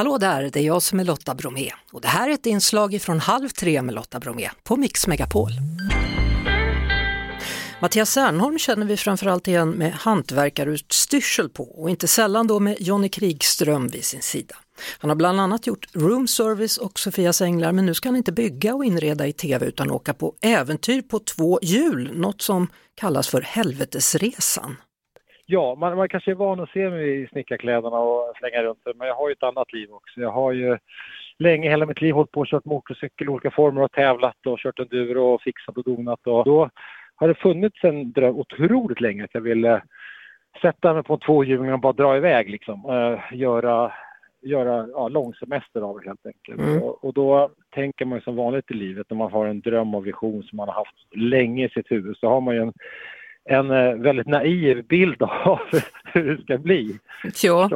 Hallå där, det är jag som är Lotta Bromé och det här är ett inslag från Halv tre med Lotta Bromé på Mix Megapol. Mattias Sernholm känner vi framförallt igen med hantverkarutstyrsel på och inte sällan då med Jonny Krigström vid sin sida. Han har bland annat gjort Room Service och Sofias Änglar men nu ska han inte bygga och inreda i tv utan åka på äventyr på två hjul, något som kallas för Helvetesresan. Ja, man, man kanske är van att se mig i snickarkläderna och slänga runt men jag har ju ett annat liv också. Jag har ju länge, hela mitt liv, hållit på och kört motorcykel i olika former och tävlat och kört enduro och fixat och donat. Och då har det funnits en dröm otroligt länge att jag ville sätta mig på en tvåhjuling och bara dra iväg liksom. Uh, göra göra ja, långsemester av det helt enkelt. Mm. Och, och, då tänker man ju som vanligt i livet när man har en dröm och vision som man har haft länge i sitt huvud så har man ju en en eh, väldigt naiv bild av hur det ska bli. Ja.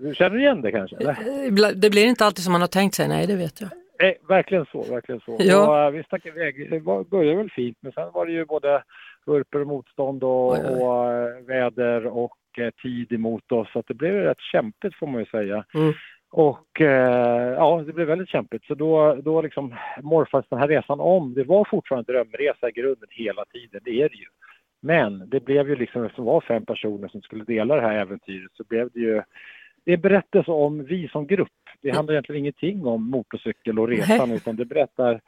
Du känner igen det kanske? Eller? Eh, det blir inte alltid som man har tänkt sig, nej det vet jag. Nej, verkligen så, verkligen så. Ja. Och, vi stack iväg, det började väl fint men sen var det ju både vurper och motstånd och, oj, oj. och väder och tid emot oss så att det blev rätt kämpigt får man ju säga. Mm. Och eh, ja, det blev väldigt kämpigt. Så då, då liksom morfades den här resan om. Det var fortfarande en drömresa i grunden hela tiden, det är det ju. Men det blev ju liksom, eftersom det var fem personer som skulle dela det här äventyret, så blev det ju det är berättelse om vi som grupp. Det mm. handlar egentligen ingenting om motorcykel och resan utan det berättar,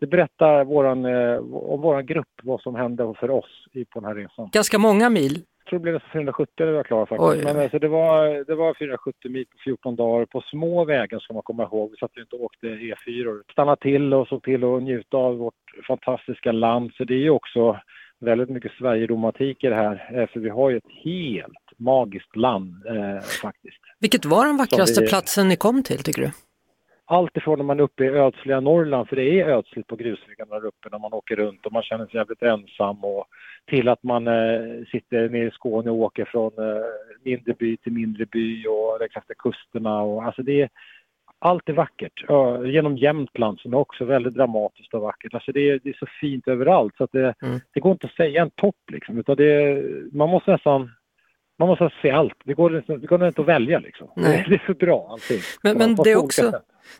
det berättar våran, eh, om vår grupp, vad som hände för oss på den här resan. Ganska många mil. Jag tror det blev 470 det var klar faktiskt. Oj. Men alltså, det, var, det var 470 mil på 14 dagar på små vägar ska man komma ihåg. Vi satt ju inte åkte E4. Stanna till och såg till att njuta av vårt fantastiska land. Så det är ju också väldigt mycket Sverigeromantik i det här, eh, för vi har ju ett helt magiskt land eh, faktiskt. Vilket var den vackraste vi, platsen ni kom till tycker du? Allt ifrån när man är uppe i ödsliga Norrland, för det är ödsligt på grusvägarna där uppe när man åker runt och man känner sig jävligt ensam och till att man eh, sitter nere i Skåne och åker från eh, mindre by till mindre by och längs kusterna och alltså det är allt är vackert. Genom Jämtland som är också väldigt dramatiskt och vackert. Alltså det, är, det är så fint överallt så det, mm. det går inte att säga en topp liksom. Utan det, man måste nästan man måste se allt. Det går, det går inte att välja liksom. Nej. Det är för bra allting. Men, men det, är också,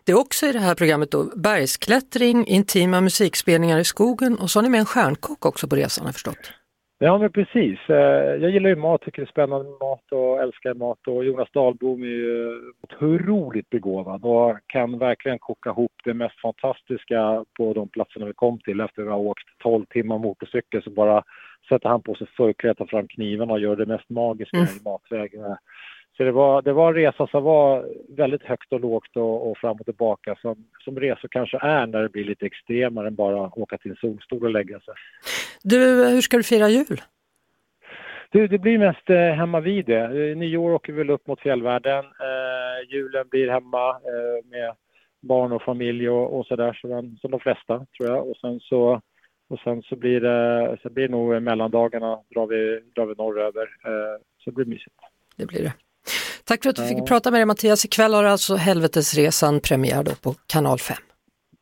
det är också i det här programmet då bergsklättring, intima musikspelningar i skogen och så har ni med en stjärnkock också på resan har jag förstått. Ja, men precis. Eh, jag gillar ju mat, tycker det är spännande med mat och älskar mat. Och Jonas Dahlbom är ju otroligt begåvad och kan verkligen koka ihop det mest fantastiska på de platserna vi kom till. Efter att ha åkt 12 timmar motorcykel så bara sätter han på sig förklädet, tar fram knivarna och gör det mest magiska mm. i matvägen. Så det var, det var en resa som var väldigt högt och lågt och, och fram och tillbaka som, som resor kanske är när det blir lite extremare än bara åka till en solstol och lägga sig. Du, hur ska du fira jul? Du, det blir mest eh, hemma vid det. Eh, nyår åker vi väl upp mot fjällvärlden. Eh, julen blir hemma eh, med barn och familj och, och sådär som, som de flesta tror jag. Och sen så, och sen så blir det, så blir det nog mellandagarna drar vi, drar vi norröver. Eh, så det blir mysigt. Det blir det. Tack för att du fick prata med dig Mattias. Ikväll har alltså Helvetesresan premiär då på kanal 5.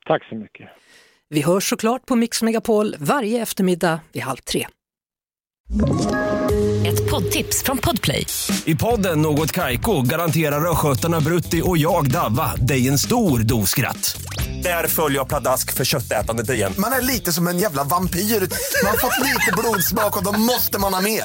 Tack så mycket. Vi hörs såklart på Mix Megapol varje eftermiddag vid halv tre. Ett poddtips från Podplay. I podden Något Kaiko garanterar östgötarna Brutti och jag, Davva, dig en stor dos skratt. Där följer jag pladask för köttätandet igen. Man är lite som en jävla vampyr. Man har fått lite blodsmak och då måste man ha mer.